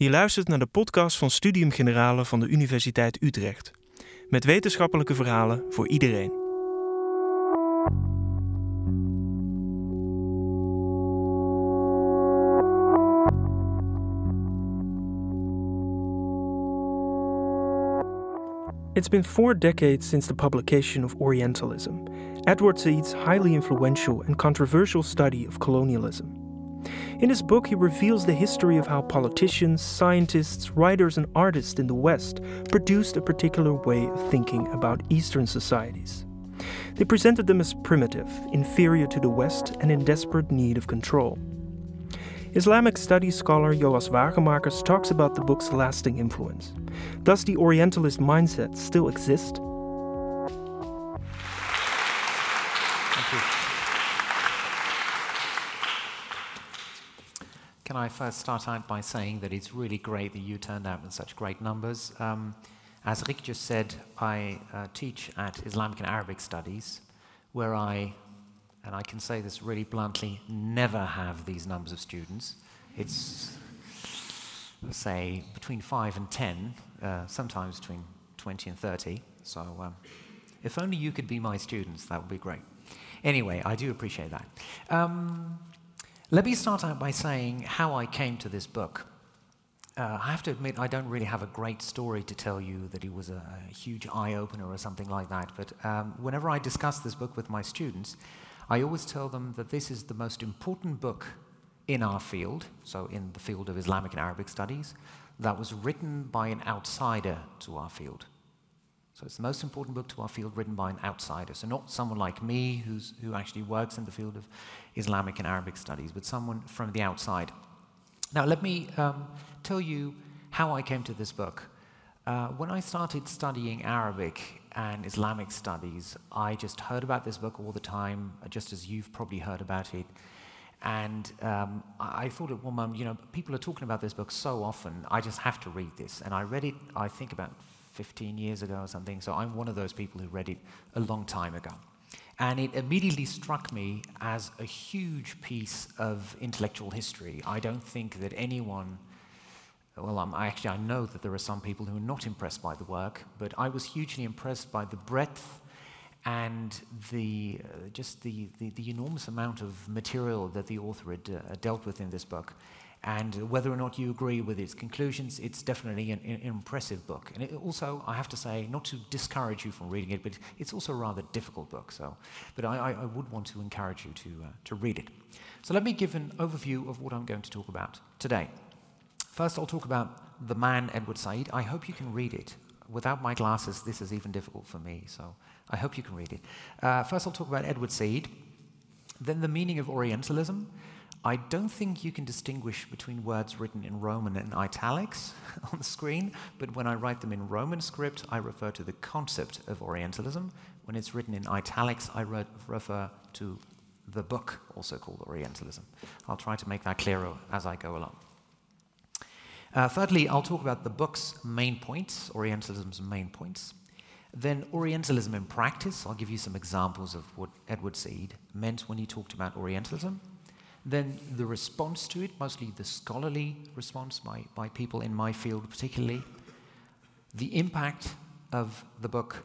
Je luistert naar de podcast van Studium Generale van de Universiteit Utrecht. Met wetenschappelijke verhalen voor iedereen. It's been four decades since the publication of Orientalism, Edward Said's highly influential and controversial study of colonialism. In his book, he reveals the history of how politicians, scientists, writers, and artists in the West produced a particular way of thinking about Eastern societies. They presented them as primitive, inferior to the West, and in desperate need of control. Islamic studies scholar Joas Wagemakers talks about the book's lasting influence. Does the Orientalist mindset still exist? Can I first start out by saying that it's really great that you turned out in such great numbers. Um, as Rick just said, I uh, teach at Islamic and Arabic Studies, where I, and I can say this really bluntly, never have these numbers of students. It's, say, between 5 and 10, uh, sometimes between 20 and 30. So um, if only you could be my students, that would be great. Anyway, I do appreciate that. Um, let me start out by saying how I came to this book. Uh, I have to admit, I don't really have a great story to tell you that it was a, a huge eye opener or something like that. But um, whenever I discuss this book with my students, I always tell them that this is the most important book in our field, so in the field of Islamic and Arabic studies, that was written by an outsider to our field. So it's the most important book to our field written by an outsider. So not someone like me who's, who actually works in the field of Islamic and Arabic studies, but someone from the outside. Now, let me um, tell you how I came to this book. Uh, when I started studying Arabic and Islamic studies, I just heard about this book all the time, just as you've probably heard about it. And um, I thought at one moment, you know, people are talking about this book so often, I just have to read this. And I read it, I think, about 15 years ago or something. So I'm one of those people who read it a long time ago. And it immediately struck me as a huge piece of intellectual history. I don't think that anyone, well, I'm, actually, I know that there are some people who are not impressed by the work, but I was hugely impressed by the breadth and the, uh, just the, the, the, enormous amount of material that the author had uh, dealt with in this book. And whether or not you agree with its conclusions, it's definitely an, an, impressive book. And also, I have to say, not to discourage you from reading it, but it's also a rather difficult book. So, but I, I would want to encourage you to, uh, to read it. So let me give an overview of what I'm going to talk about today. First, I'll talk about the man Edward Said. I hope you can read it. Without my glasses, this is even difficult for me, so I hope you can read it. Uh, first, I'll talk about Edward Said, then the meaning of Orientalism, I don't think you can distinguish between words written in Roman and italics on the screen, but when I write them in Roman script, I refer to the concept of Orientalism. When it's written in italics, I re- refer to the book, also called Orientalism. I'll try to make that clearer as I go along. Uh, thirdly, I'll talk about the book's main points, Orientalism's main points. Then, Orientalism in practice, I'll give you some examples of what Edward Said meant when he talked about Orientalism. Then the response to it, mostly the scholarly response by, by people in my field particularly, the impact of the book,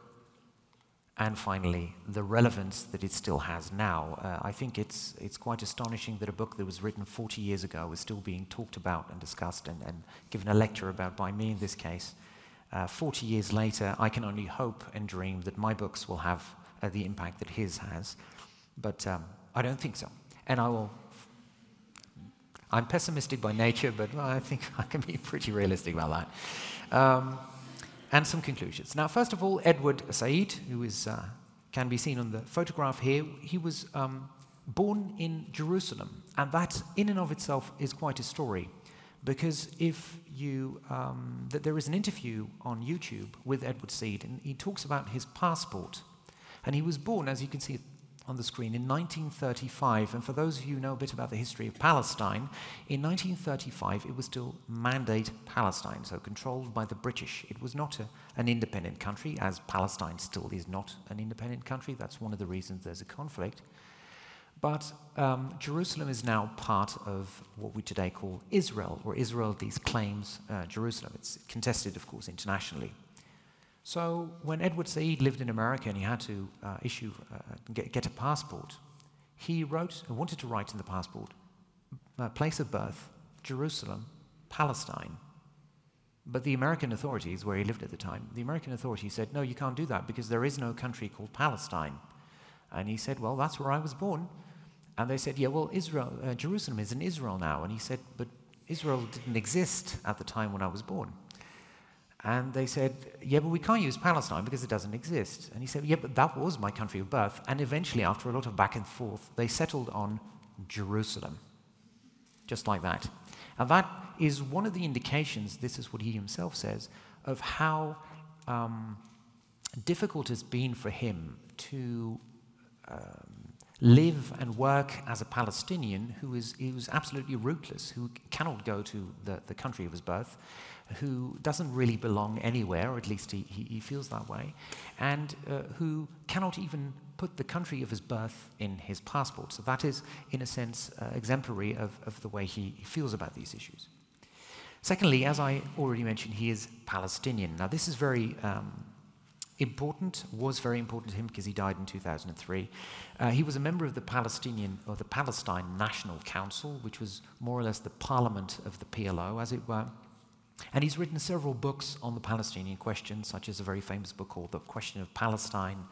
and finally, the relevance that it still has now. Uh, I think it's, it's quite astonishing that a book that was written 40 years ago is still being talked about and discussed and, and given a lecture about by me in this case. Uh, 40 years later, I can only hope and dream that my books will have uh, the impact that his has. But um, I don't think so. And I will I'm pessimistic by nature, but I think I can be pretty realistic about that. Um, and some conclusions. Now, first of all, Edward Said, who is, uh, can be seen on the photograph here, he was um, born in Jerusalem. And that, in and of itself, is quite a story. Because if you, um, th- there is an interview on YouTube with Edward Said, and he talks about his passport. And he was born, as you can see on the screen in 1935. And for those of you who know a bit about the history of Palestine, in 1935 it was still Mandate Palestine, so controlled by the British. It was not a, an independent country, as Palestine still is not an independent country. That's one of the reasons there's a conflict. But um, Jerusalem is now part of what we today call Israel, or Israel these claims uh, Jerusalem. It's contested, of course, internationally. So when Edward Said lived in America and he had to uh, issue, uh, get, get, a passport, he wrote, wanted to write in the passport, uh, place of birth, Jerusalem, Palestine. But the American authorities, where he lived at the time, the American authorities said, no, you can't do that because there is no country called Palestine. And he said, well, that's where I was born. And they said, yeah, well, Israel, uh, Jerusalem is in Israel now. And he said, but Israel didn't exist at the time when I was born. And they said, yeah, but we can't use Palestine because it doesn't exist. And he said, yeah, but that was my country of birth. And eventually, after a lot of back and forth, they settled on Jerusalem. Just like that. And that is one of the indications, this is what he himself says, of how um, difficult it's been for him to um, live and work as a Palestinian who is, who is absolutely rootless, who cannot go to the, the country of his birth, who doesn't really belong anywhere, or at least he, he, he feels that way, and uh, who cannot even put the country of his birth in his passport. So that is, in a sense, uh, exemplary of, of the way he feels about these issues. Secondly, as I already mentioned, he is Palestinian. Now, this is very um, important, was very important to him because he died in 2003. Uh, he was a member of the Palestinian, or the Palestine National Council, which was more or less the parliament of the PLO, as it were. And he's written several books on the Palestinian question, such as a very famous book called The Question of Palestine.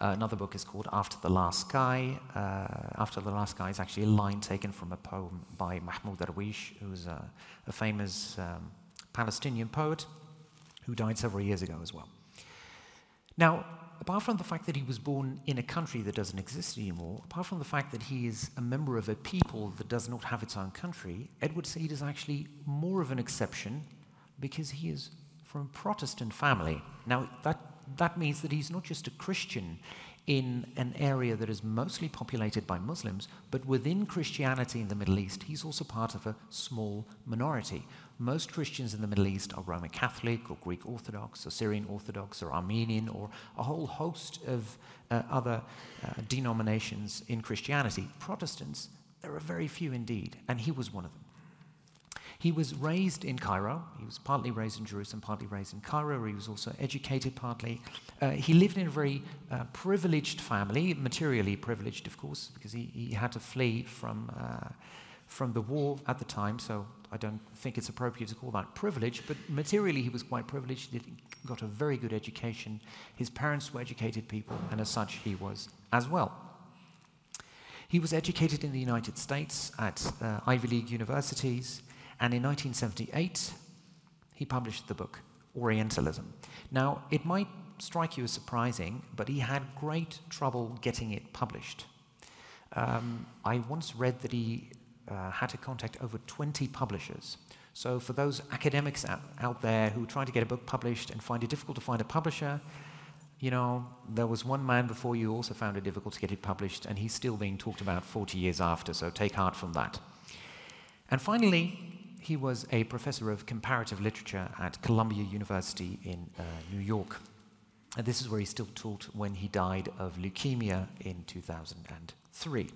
Uh, another book is called After the Last Sky. Uh, After the Last Sky is actually a line taken from a poem by Mahmoud Darwish, who's a, a famous um, Palestinian poet who died several years ago as well. Now, apart from the fact that he was born in a country that doesn't exist anymore, apart from the fact that he is a member of a people that does not have its own country, Edward Said is actually more of an exception because he is from a Protestant family. Now, that, that means that he's not just a Christian in an area that is mostly populated by Muslims, but within Christianity in the Middle East, he's also part of a small minority. Most Christians in the Middle East are Roman Catholic or Greek Orthodox or Syrian Orthodox or Armenian or a whole host of uh, other uh, denominations in Christianity. Protestants, there are very few indeed, and he was one of them. He was raised in Cairo. He was partly raised in Jerusalem, partly raised in Cairo. He was also educated partly. Uh, he lived in a very uh, privileged family, materially privileged, of course, because he, he had to flee from, uh, from the war at the time. So I don't think it's appropriate to call that privilege, but materially he was quite privileged. He got a very good education. His parents were educated people, and as such, he was as well. He was educated in the United States at uh, Ivy League universities. And in 1978, he published the book Orientalism. Now, it might strike you as surprising, but he had great trouble getting it published. Um, I once read that he uh, had to contact over 20 publishers. So, for those academics out, out there who try to get a book published and find it difficult to find a publisher, you know, there was one man before you also found it difficult to get it published, and he's still being talked about 40 years after, so take heart from that. And finally, he was a professor of comparative literature at Columbia University in uh, New York. And this is where he still taught when he died of leukemia in 2003.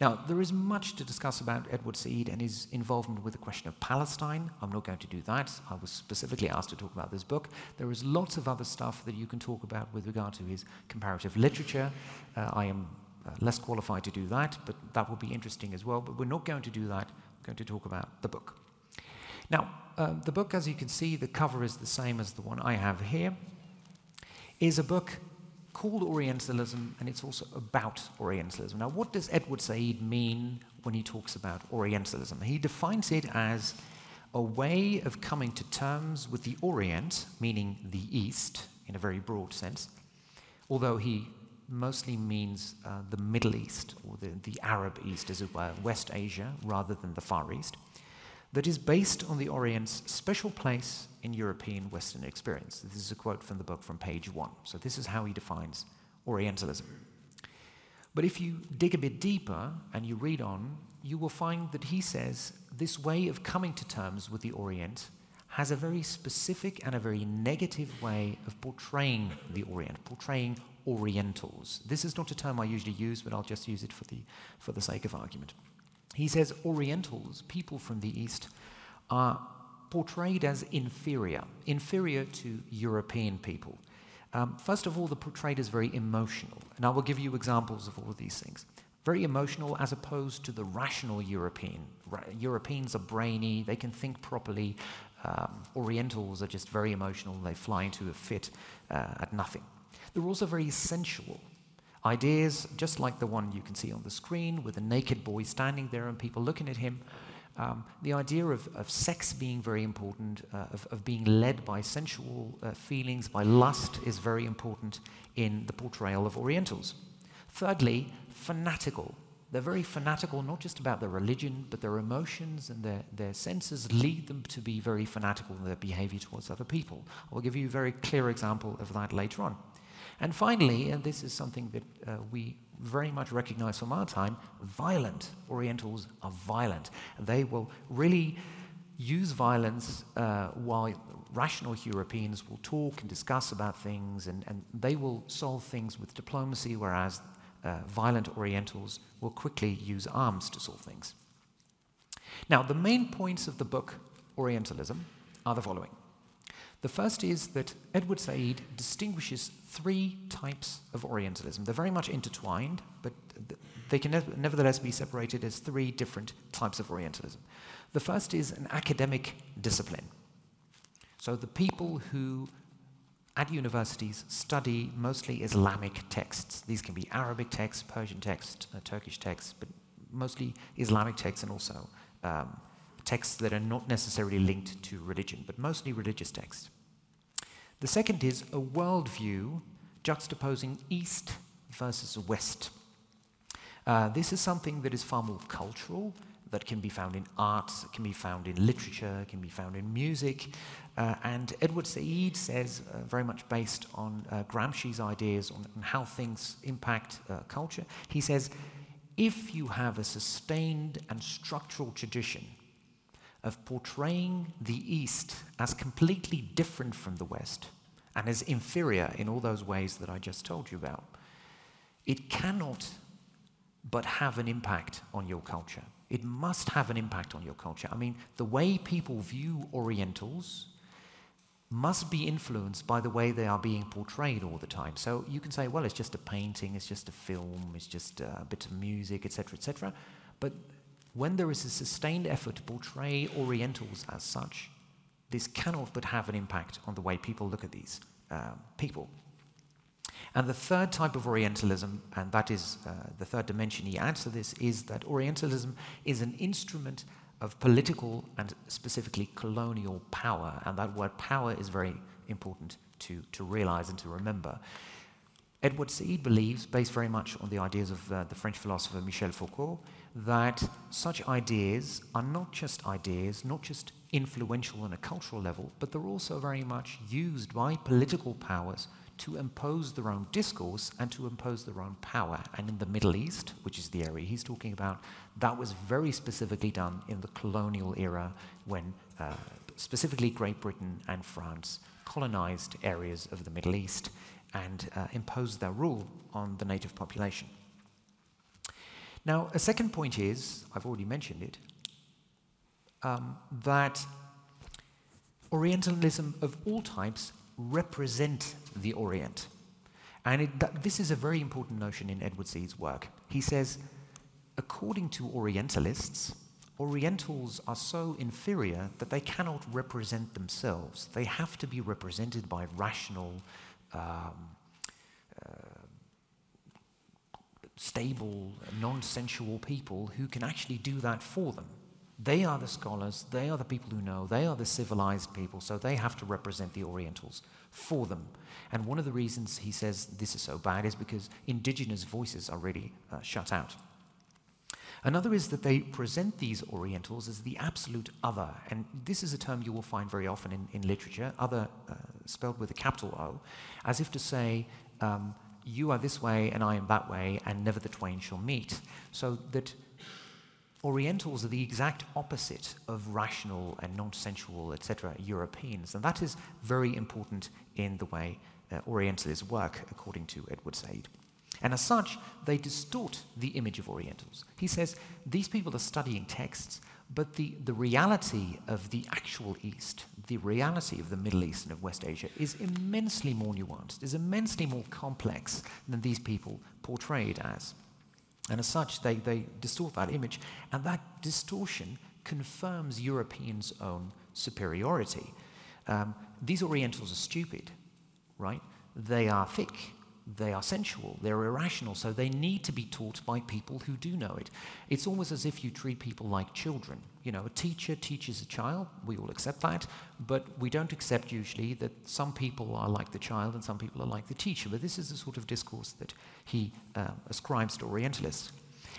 Now, there is much to discuss about Edward Said and his involvement with the question of Palestine. I'm not going to do that. I was specifically asked to talk about this book. There is lots of other stuff that you can talk about with regard to his comparative literature. Uh, I am uh, less qualified to do that, but that will be interesting as well. But we're not going to do that. We're going to talk about the book. Now, uh, the book, as you can see, the cover is the same as the one I have here, is a book called Orientalism, and it's also about Orientalism. Now, what does Edward Said mean when he talks about Orientalism? He defines it as a way of coming to terms with the Orient, meaning the East, in a very broad sense, although he mostly means uh, the Middle East, or the, the Arab East, as it were, West Asia, rather than the Far East that is based on the Orient's special place in European Western experience. This is a quote from the book from page one. So, this is how he defines Orientalism. But if you dig a bit deeper and you read on, you will find that he says this way of coming to terms with the Orient has a very specific and a very negative way of portraying the Orient, portraying Orientals. This is not a term I usually use, but I'll just use it for the, for the sake of argument. He says Orientals, people from the East, are portrayed as inferior, inferior to European people. Um, first of all, they're portrayed as very emotional, and I will give you examples of all of these things. Very emotional as opposed to the rational European. Ra- Europeans are brainy, they can think properly. Um, Orientals are just very emotional, they fly into a fit uh, at nothing. They're also very sensual. Ideas, just like the one you can see on the screen, with a naked boy standing there and people looking at him. Um, the idea of, of sex being very important, uh, of, of being led by sensual uh, feelings, by lust, is very important in the portrayal of Orientals. Thirdly, fanatical. They're very fanatical, not just about their religion, but their emotions and their, their senses lead them to be very fanatical in their behavior towards other people. I'll give you a very clear example of that later on. And finally, and this is something that uh, we very much recognize from our time, violent. Orientals are violent. They will really use violence uh, while rational Europeans will talk and discuss about things and, and they will solve things with diplomacy, whereas uh, violent Orientals will quickly use arms to solve things. Now, the main points of the book Orientalism are the following. The first is that Edward Said distinguishes three types of Orientalism. They're very much intertwined, but they can nevertheless be separated as three different types of Orientalism. The first is an academic discipline. So the people who at universities study mostly Islamic texts. These can be Arabic texts, Persian texts, uh, Turkish texts, but mostly Islamic texts and also um, texts that are not necessarily linked to religion, but mostly religious texts. The second is a worldview juxtaposing East versus West. Uh, this is something that is far more cultural, that can be found in art, can be found in literature, can be found in music. Uh, and Edward Said says, uh, very much based on uh, Gramsci's ideas on, on, how things impact uh, culture, he says, if you have a sustained and structural tradition of portraying the East as completely different from the West and as inferior in all those ways that I just told you about, it cannot but have an impact on your culture. It must have an impact on your culture. I mean, the way people view Orientals must be influenced by the way they are being portrayed all the time. So you can say, well, it's just a painting, it's just a film, it's just a bit of music, etc., etc. But when there is a sustained effort to portray Orientals as such, this cannot but have an impact on the way people look at these um, people. And the third type of Orientalism, and that is uh, the third dimension he adds to this, is that Orientalism is an instrument of political and specifically colonial power. And that word power is very important to, to realize and to remember. Edward Said believes, based very much on the ideas of uh, the French philosopher Michel Foucault, that such ideas are not just ideas, not just influential on a cultural level, but they're also very much used by political powers to impose their own discourse and to impose their own power. And in the Middle East, which is the area he's talking about, that was very specifically done in the colonial era when uh, specifically Great Britain and France colonized areas of the Middle East and uh, imposed their rule on the native population. Now, a second point is, I've already mentioned it, um, that Orientalism of all types represent the Orient. And it, th- this is a very important notion in Edward Said's work. He says, according to Orientalists, Orientals are so inferior that they cannot represent themselves. They have to be represented by rational, um, uh, stable, non sensual people who can actually do that for them. They are the scholars, they are the people who know, they are the civilized people, so they have to represent the Orientals for them. And one of the reasons he says this is so bad is because indigenous voices are really uh, shut out. Another is that they present these Orientals as the absolute other. And this is a term you will find very often in, in literature, other uh, spelled with a capital O, as if to say, um, you are this way and I am that way, and never the twain shall meet. So that Orientals are the exact opposite of rational and non sensual, etc., Europeans. And that is very important in the way uh, Orientalists work, according to Edward Said. And as such, they distort the image of Orientals. He says these people are studying texts, but the, the reality of the actual East, the reality of the Middle East and of West Asia, is immensely more nuanced, is immensely more complex than these people portrayed as. And as such, they, they distort that image, and that distortion confirms Europeans' own superiority. Um, these Orientals are stupid, right? They are thick, they are sensual, they're irrational, so they need to be taught by people who do know it. It's almost as if you treat people like children. You know, a teacher teaches a child, we all accept that, but we don't accept usually that some people are like the child and some people are like the teacher. But this is the sort of discourse that he uh, ascribes to Orientalists.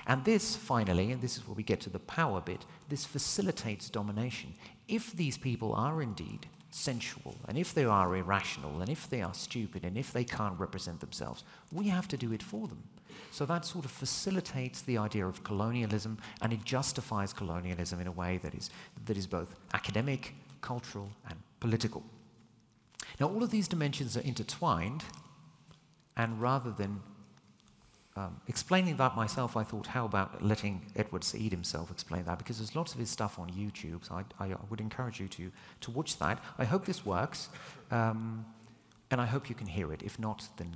And this, finally, and this is where we get to the power bit, this facilitates domination. If these people are indeed sensual, and if they are irrational, and if they are stupid, and if they can't represent themselves, we have to do it for them. So that sort of facilitates the idea of colonialism, and it justifies colonialism in a way that is, that is both academic, cultural, and political. Now, all of these dimensions are intertwined, and rather than um, explaining that myself, I thought, how about letting Edward Said himself explain that? Because there's lots of his stuff on YouTube, so I, I would encourage you to, to watch that. I hope this works, um, and I hope you can hear it. If not, then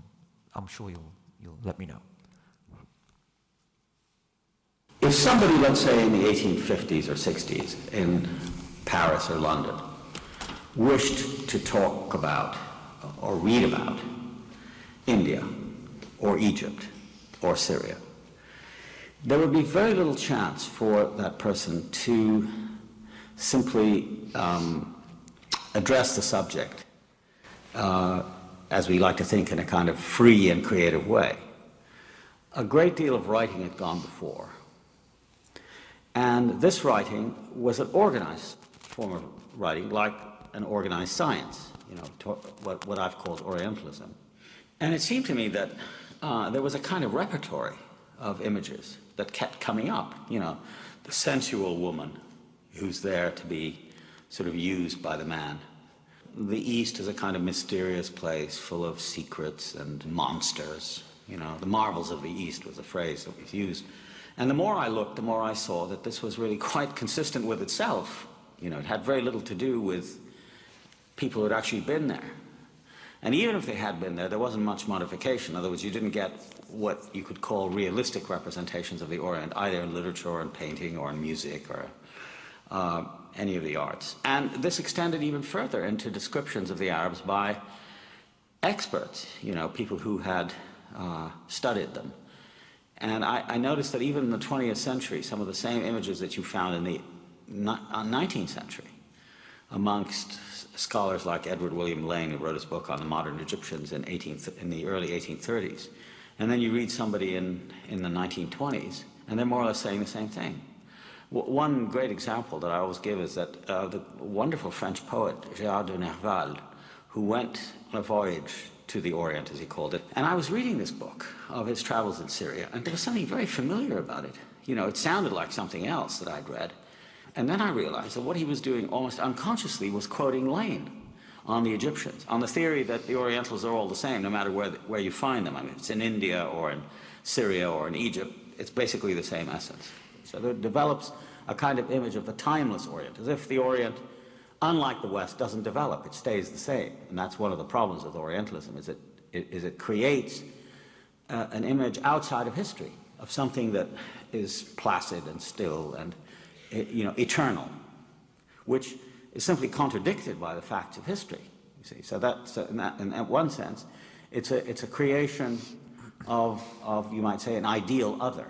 I'm sure you'll, you'll let me know. If somebody, let's say in the 1850s or 60s in Paris or London, wished to talk about or read about India or Egypt, or Syria. There would be very little chance for that person to simply um, address the subject, uh, as we like to think, in a kind of free and creative way. A great deal of writing had gone before. And this writing was an organized form of writing, like an organized science, you know, what, what I've called Orientalism. And it seemed to me that uh, there was a kind of repertory of images that kept coming up. You know, the sensual woman who's there to be sort of used by the man. The East is a kind of mysterious place full of secrets and monsters. You know, the marvels of the East was a phrase that was used. And the more I looked, the more I saw that this was really quite consistent with itself. You know, it had very little to do with people who had actually been there. And even if they had been there, there wasn't much modification. In other words, you didn't get what you could call realistic representations of the Orient, either in literature or in painting or in music or uh, any of the arts. And this extended even further into descriptions of the Arabs by experts, you know, people who had uh, studied them. And I, I, noticed that even in the 20th century, some of the same images that you found in the 19th uh, century amongst scholars like Edward William Lane, who wrote his book on the modern Egyptians in, 18, in the early 1830s. And then you read somebody in, in the 1920s, and they're more or less saying the same thing. W- one great example that I always give is that uh, the wonderful French poet Gérard de Nerval, who went on a voyage to the Orient, as he called it. And I was reading this book of his travels in Syria, and there was something very familiar about it. You know, it sounded like something else that I'd read. And then I realized that what he was doing almost unconsciously was quoting Lane on the Egyptians, on the theory that the Orientals are all the same, no matter where, where you find them. I mean, it's in India or in Syria or in Egypt, it's basically the same essence. So there develops a kind of image of the timeless Orient, as if the Orient, unlike the West, doesn't develop, it stays the same. And that's one of the problems with Orientalism, is it, it, is it creates uh, an image outside of history, of something that is placid and still and you know, eternal, which is simply contradicted by the facts of history. You see, so that, in, that, in that one sense, it's a, it's a creation of, of, you might say, an ideal other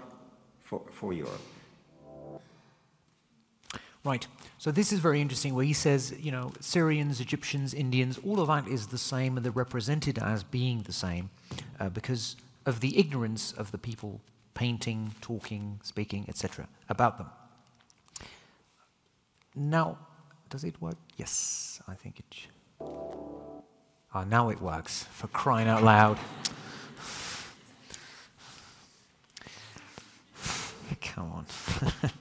for, for Europe. Right. So this is very interesting where he says, you know, Syrians, Egyptians, Indians, all of that is the same and they're represented as being the same uh, because of the ignorance of the people painting, talking, speaking, etc. about them. Now, does it work? Yes, I think it should. Oh, now it works, for crying out loud. Come on.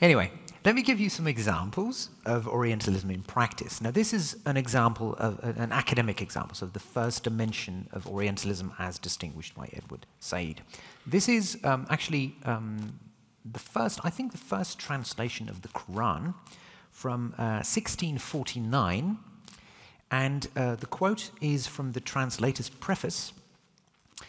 anyway, let me give you some examples of Orientalism in practice. Now, this is an example of an academic example, so the first dimension of Orientalism as distinguished by Edward Said. This is um, actually um, the first, I think, the first translation of the Quran from uh, 1649, and uh, the quote is from the translator's preface,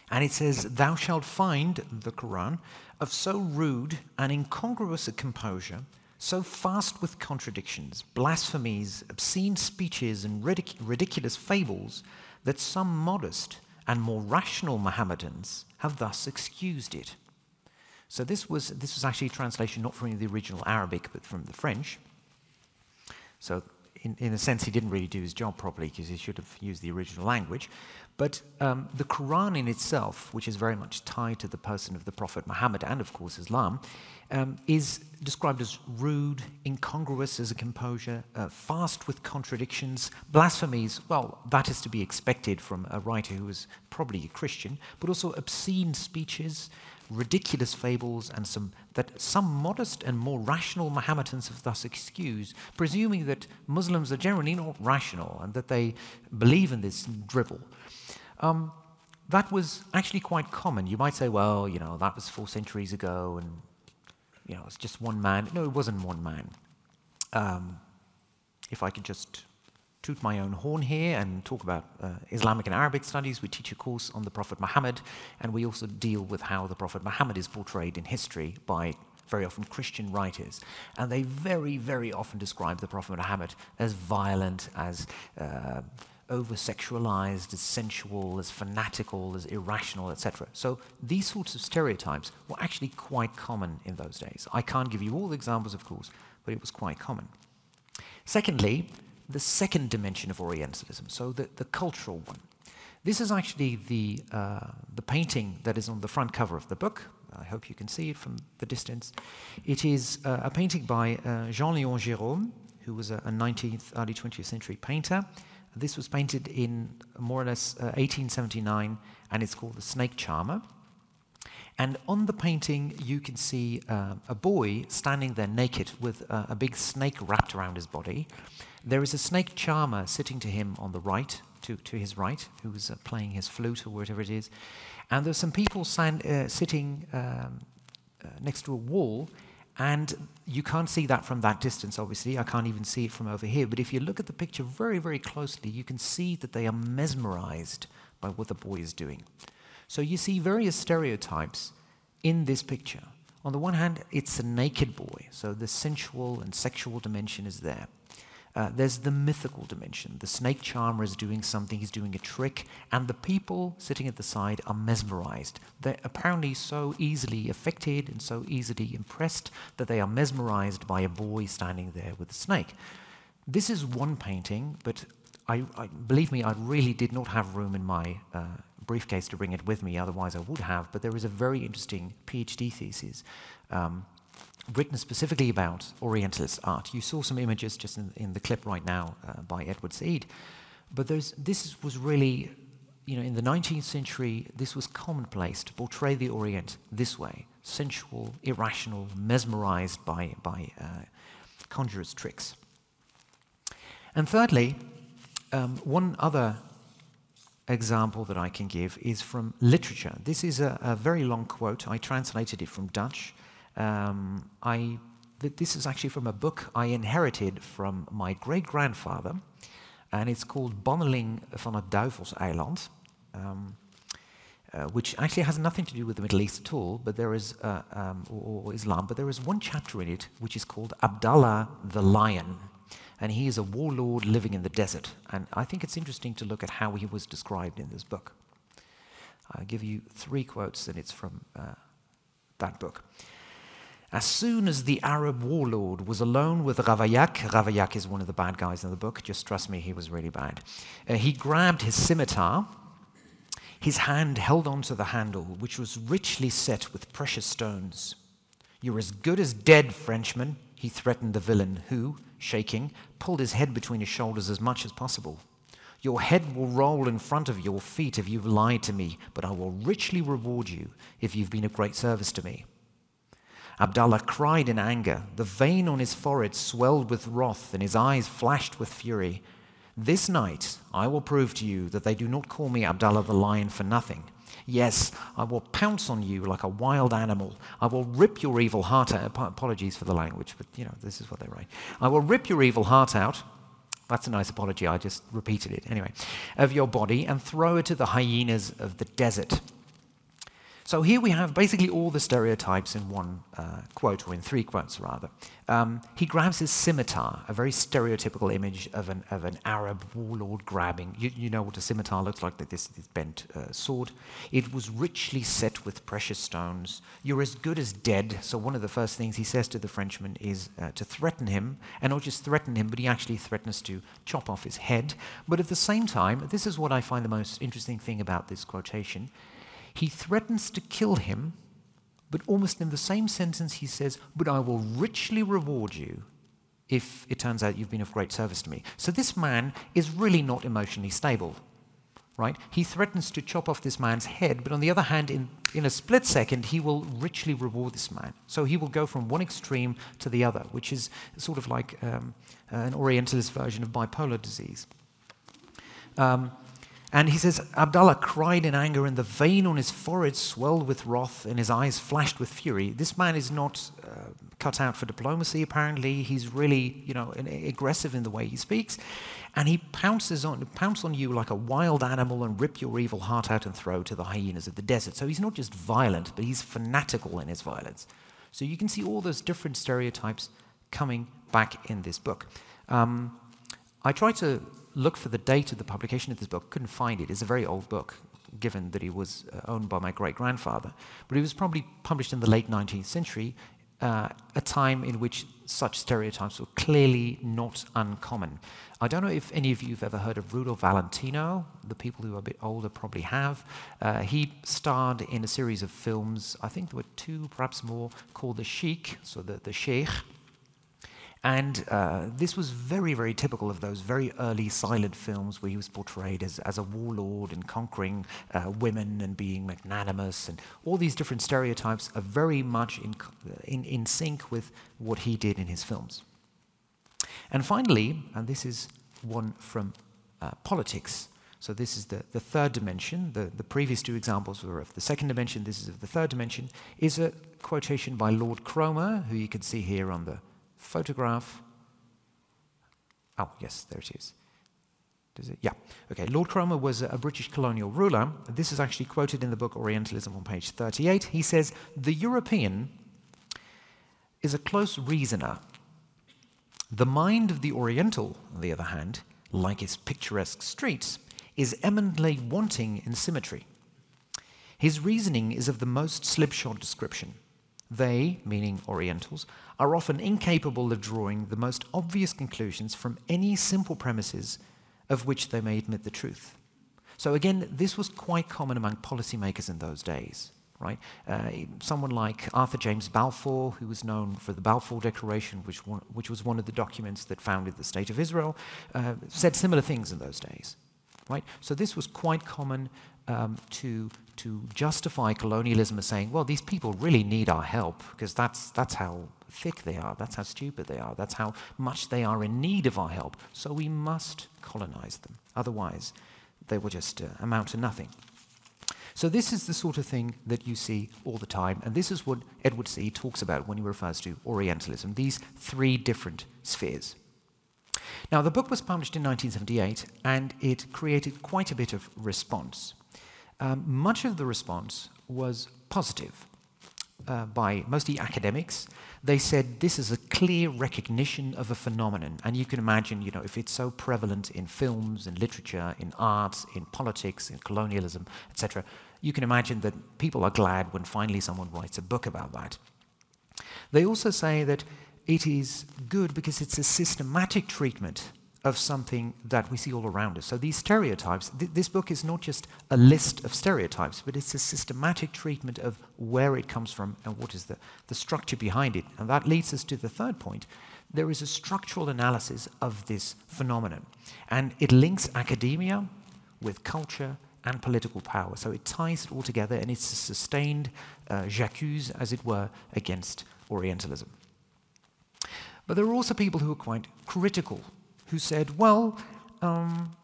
and it says, Thou shalt find the Quran of so rude and incongruous a composure, so fast with contradictions, blasphemies, obscene speeches, and ridic- ridiculous fables, that some modest and more rational Mohammedans have thus excused it. So this was, this was actually a translation not from the original Arabic, but from the French. So in, in a sense, he didn't really do his job properly because he should have used the original language. But um, the Quran in itself, which is very much tied to the person of the Prophet Muhammad and, of course, Islam, um, is described as rude, incongruous as a composure, uh, fast with contradictions, blasphemies. Well, that is to be expected from a writer who was probably a Christian, but also obscene speeches, ridiculous fables, and some that some modest and more rational Mohammedans have thus excused, presuming that Muslims are generally not rational and that they believe in this drivel. Um, that was actually quite common. You might say, well, you know, that was four centuries ago, and you know, it's just one man. No, it wasn't one man. Um, if I could just toot my own horn here and talk about uh, Islamic and Arabic studies. We teach a course on the Prophet Muhammad, and we also deal with how the Prophet Muhammad is portrayed in history by very often Christian writers. And they very, very often describe the Prophet Muhammad as violent, as uh, over sexualized, as sensual, as fanatical, as irrational, etc. So these sorts of stereotypes were actually quite common in those days. I can't give you all the examples, of course, but it was quite common. Secondly, the second dimension of Orientalism, so the, the cultural one. This is actually the, uh, the painting that is on the front cover of the book. I hope you can see it from the distance. It is uh, a painting by uh, Jean Léon Gérôme, who was a, a, 19th, early 20th century painter. This was painted in more or less 1879, uh, and it's called The Snake Charmer. And on the painting, you can see uh, a boy standing there naked with uh, a big snake wrapped around his body. There is a snake charmer sitting to him on the right, to, to his right, who's uh, playing his flute or whatever it is. And there's some people uh, sitting um, uh, next to a wall, and you can't see that from that distance, obviously. I can't even see it from over here. But if you look at the picture very, very closely, you can see that they are mesmerized by what the boy is doing. So you see various stereotypes in this picture. On the one hand, it's a naked boy, so the sensual and sexual dimension is there. Uh, there's the mythical dimension. The snake charmer is doing something, he's doing a trick, and the people sitting at the side are mesmerized. They're apparently so easily affected and so easily impressed that they are mesmerized by a boy standing there with a snake. This is one painting, but I, I believe me, I really did not have room in my uh, briefcase to bring it with me, otherwise I would have. But there is a very interesting PhD thesis um, written specifically about Orientalist art. You saw some images just in, in the clip right now uh, by Edward Said. But this was really, you know, in the 19th century, this was commonplace to portray the Orient this way sensual, irrational, mesmerized by, by uh, conjurers' tricks. And thirdly, um, one other example that I can give is from literature. This is a, a very long quote. I translated it from Dutch. Um, I, th- this is actually from a book I inherited from my great grandfather, and it's called Banneling van het Duivelseiland. Um, uh, which actually has nothing to do with the Middle East at all, but there is, uh, um, or, or, Islam, but there is one chapter in it which is called Abdallah the Lion and he is a warlord living in the desert. And I think it's interesting to look at how he was described in this book. I'll give you three quotes, and it's from uh, that book. As soon as the Arab warlord was alone with Ravaillac, Ravaillac is one of the bad guys in the book, just trust me, he was really bad. Uh, he grabbed his scimitar. His hand held onto the handle, which was richly set with precious stones. You're as good as dead, Frenchman, he threatened the villain, who, shaking, pulled his head between his shoulders as much as possible. Your head will roll in front of your feet if you've lied to me, but I will richly reward you if you've been of great service to me. Abdallah cried in anger. The vein on his forehead swelled with wrath, and his eyes flashed with fury. This night I will prove to you that they do not call me Abdallah the lion for nothing. Yes, I will pounce on you like a wild animal. I will rip your evil heart out. Apologies for the language, but you know, this is what they write. I will rip your evil heart out. That's a nice apology, I just repeated it. Anyway, of your body and throw it to the hyenas of the desert. So here we have basically all the stereotypes in one uh, quote, or in three quotes rather. Um, he grabs his scimitar, a very stereotypical image of an, of an Arab warlord grabbing. You, you know what a scimitar looks like, this, this bent uh, sword. It was richly set with precious stones. You're as good as dead. So one of the first things he says to the Frenchman is uh, to threaten him, and not just threaten him, but he actually threatens to chop off his head. But at the same time, this is what I find the most interesting thing about this quotation he threatens to kill him, but almost in the same sentence, he says, But I will richly reward you if it turns out you've been of great service to me. So this man is really not emotionally stable. Right? He threatens to chop off this man's head, but on the other hand, in, in a split second, he will richly reward this man. So he will go from one extreme to the other, which is sort of like um, an Orientalist version of bipolar disease. Um, and he says, Abdallah cried in anger, and the vein on his forehead swelled with wrath, and his eyes flashed with fury. This man is not uh, cut out for diplomacy, apparently. He's really, you know, aggressive in the way he speaks. And he pounces on, pounces on you like a wild animal and rip your evil heart out and throw to the hyenas of the desert. So he's not just violent, but he's fanatical in his violence. So you can see all those different stereotypes coming back in this book. Um, I try to look for the date of the publication of this book, couldn't find it. It's a very old book, given that it was uh, owned by my great grandfather. But it was probably published in the late 19th century, uh, a time in which such stereotypes were clearly not uncommon. I don't know if any of you have ever heard of Rudolph Valentino. The people who are a bit older probably have. Uh, he starred in a series of films, I think there were two, perhaps more, called The Sheikh, so the, the Sheikh, and uh, this was very, very typical of those very early silent films where he was portrayed as, as a warlord and conquering uh, women and being magnanimous. And all these different stereotypes are very much in, in, in sync with what he did in his films. And finally, and this is one from uh, politics. So this is the, the third dimension. The, the previous two examples were of the second dimension. This is of the third dimension. Is a quotation by Lord Cromer, who you can see here on the photograph. Oh, yes, there it is. It? Yeah. Okay. Lord Cromer was a British colonial ruler. This is actually quoted in the book Orientalism on page 38. He says, The European is a close reasoner. The mind of the Oriental, on the other hand, like its picturesque streets, is eminently wanting in symmetry. His reasoning is of the most slipshod description. They, meaning Orientals, are often incapable of drawing the most obvious conclusions from any simple premises of which they may admit the truth. So, again, this was quite common among policymakers in those days. Right? Uh, someone like Arthur James Balfour, who was known for the Balfour Declaration, which, one, which was one of the documents that founded the State of Israel, uh, said similar things in those days. Right? So this was quite common um, to, to justify colonialism as saying, well, these people really need our help because that's, that's how thick they are, that's how stupid they are, that's how much they are in need of our help. So we must colonize them. Otherwise, they will just uh, amount to nothing. So, this is the sort of thing that you see all the time, and this is what Edward Said talks about when he refers to Orientalism these three different spheres. Now, the book was published in 1978, and it created quite a bit of response. Um, much of the response was positive uh, by mostly academics. They said this is a clear recognition of a phenomenon. And you can imagine, you know, if it's so prevalent in films, in literature, in art, in politics, in colonialism, etc., you can imagine that people are glad when finally someone writes a book about that. They also say that it is good because it's a systematic treatment of something that we see all around us. So these stereotypes, th- this book is not just a list of stereotypes, but it's a systematic treatment of where it comes from and what is the, the structure behind it. And that leads us to the third point. There is a structural analysis of this phenomenon, and it links academia with culture and political power. So it ties it all together, and it's a sustained uh, j'accuse, as it were, against Orientalism. But there are also people who are quite critical, who said, well, um,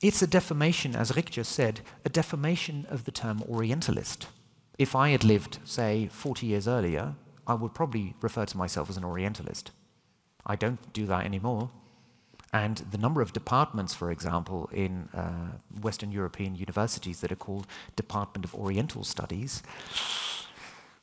it's a defamation, as Rick just said, a defamation of the term Orientalist. If I had lived, say, 40 years earlier, I would probably refer to myself as an Orientalist. I don't do that anymore. And the number of departments, for example, in uh, Western European universities that are called Department of Oriental Studies.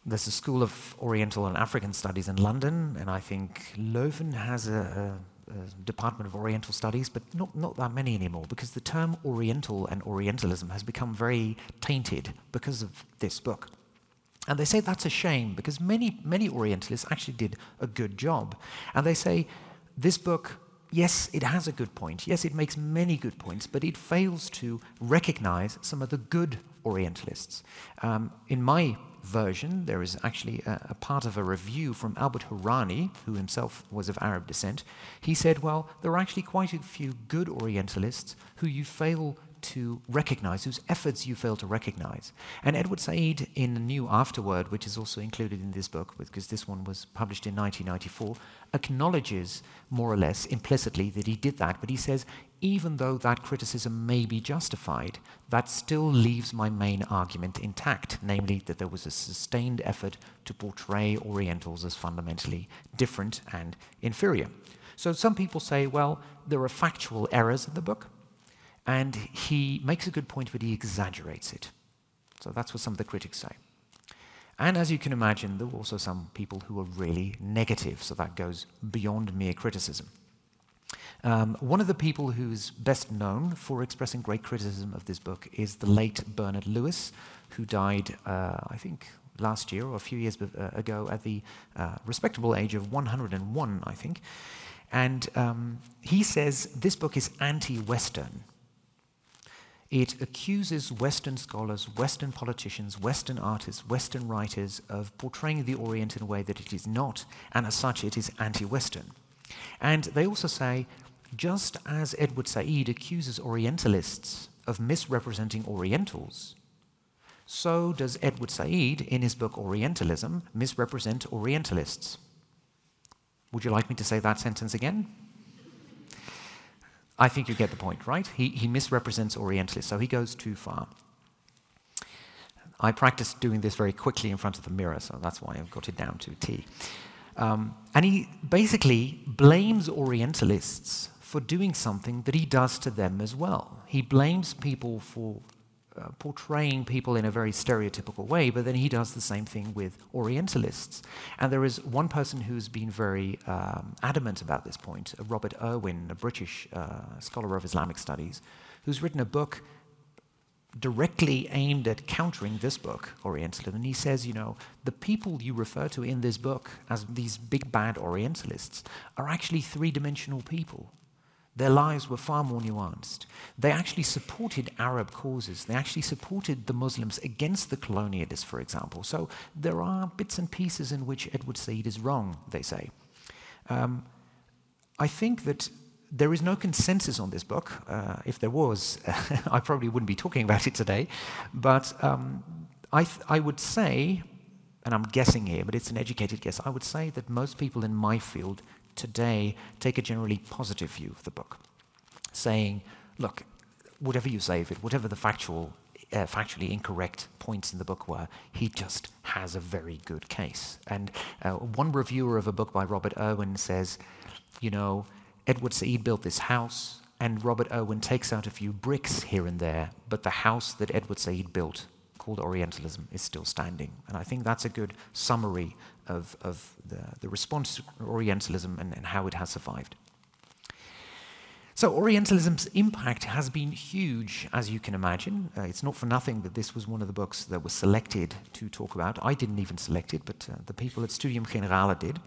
There's a School of Oriental and African Studies in London, and I think Leuven has a, a, a Department of Oriental Studies, but not, not that many anymore because the term Oriental and Orientalism has become very tainted because of this book. And they say that's a shame because many, many Orientalists actually did a good job. And they say this book yes, it has a good point. Yes, it makes many good points, but it fails to recognize some of the good Orientalists. Um, in my version, there is actually a, a, part of a review from Albert Hourani, who himself was of Arab descent. He said, well, there are actually quite a few good Orientalists who you fail to recognize, whose efforts you fail to recognize. And Edward Said, in the new afterword, which is also included in this book, because this one was published in 1994, acknowledges more or less implicitly that he did that, but he says, even though that criticism may be justified, that still leaves my main argument intact, namely that there was a sustained effort to portray Orientals as fundamentally different and inferior. So some people say, well, there are factual errors in the book. And he makes a good point, but he exaggerates it. So that's what some of the critics say. And as you can imagine, there were also some people who were really negative, so that goes beyond mere criticism. Um, one of the people who's best known for expressing great criticism of this book is the late Bernard Lewis, who died, uh, I think, last year or a few years uh, ago at the uh, respectable age of 101, I think. And um, he says this book is anti Western. It accuses Western scholars, Western politicians, Western artists, Western writers of portraying the Orient in a way that it is not, and as such, it is anti Western. And they also say, just as Edward Said accuses Orientalists of misrepresenting Orientals, so does Edward Said, in his book Orientalism, misrepresent Orientalists. Would you like me to say that sentence again? I think you get the point, right? He, he misrepresents Orientalists, so he goes too far. I practice doing this very quickly in front of the mirror, so that's why I've got it down to T. Um, and he basically blames Orientalists for doing something that he does to them as well. He blames people for uh, portraying people in a very stereotypical way, but then he does the same thing with Orientalists. And there is one person who's been very um, adamant about this point, uh, Robert Irwin, a British uh, scholar of Islamic studies, who's written a book directly aimed at countering this book, Orientalism. And he says, you know, the people you refer to in this book as these big bad Orientalists are actually three dimensional people. Their lives were far more nuanced. They actually supported Arab causes. They actually supported the Muslims against the colonialists, for example. So there are bits and pieces in which Edward Said is wrong, they say. Um, I think that there is no consensus on this book. Uh, if there was, I probably wouldn't be talking about it today. But um, I, th- I would say, and I'm guessing here, but it's an educated guess, I would say that most people in my field today take a generally positive view of the book, saying, look, whatever you say of it, whatever the factual, uh, factually incorrect points in the book were, he just has a very good case. And uh, one reviewer of a book by Robert Irwin says, you know, Edward Said built this house, and Robert Irwin takes out a few bricks here and there, but the house that Edward Said built, called Orientalism, is still standing. And I think that's a good summary of, of the, the response to Orientalism and, and how it has survived. So, Orientalism's impact has been huge, as you can imagine. Uh, it's not for nothing that this was one of the books that was selected to talk about. I didn't even select it, but uh, the people at Studium Generale did.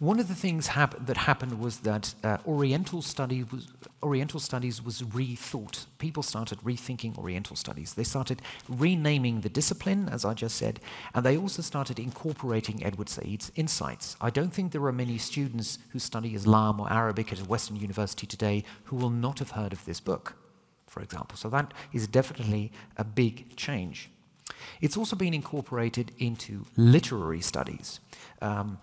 One of the things hap- that happened was that uh, Oriental, study was, Oriental studies was rethought. People started rethinking Oriental studies. They started renaming the discipline, as I just said, and they also started incorporating Edward Said's insights. I don't think there are many students who study Islam or Arabic at a Western university today who will not have heard of this book, for example. So that is definitely a big change. It's also been incorporated into literary studies. Um,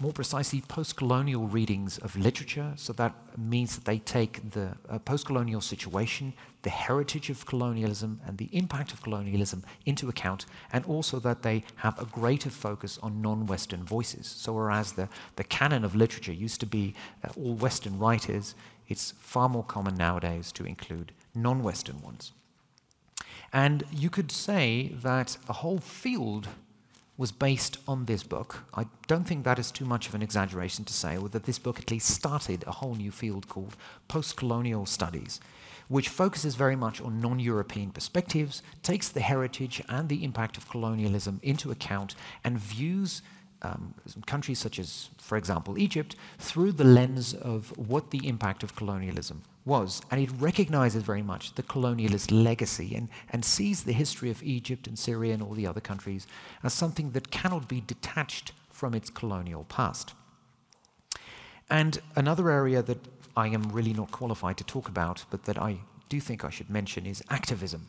more precisely, post colonial readings of literature. So that means that they take the uh, post colonial situation, the heritage of colonialism, and the impact of colonialism into account, and also that they have a greater focus on non Western voices. So, whereas the, the canon of literature used to be uh, all Western writers, it's far more common nowadays to include non Western ones. And you could say that a whole field was based on this book. I don't think that is too much of an exaggeration to say, or that this book at least started a whole new field called post colonial studies, which focuses very much on non European perspectives, takes the heritage and the impact of colonialism into account, and views um, countries such as, for example, Egypt, through the lens of what the impact of colonialism was. And it recognizes very much the colonialist legacy and, and sees the history of Egypt and Syria and all the other countries as something that cannot be detached from its colonial past. And another area that I am really not qualified to talk about, but that I do think I should mention, is activism.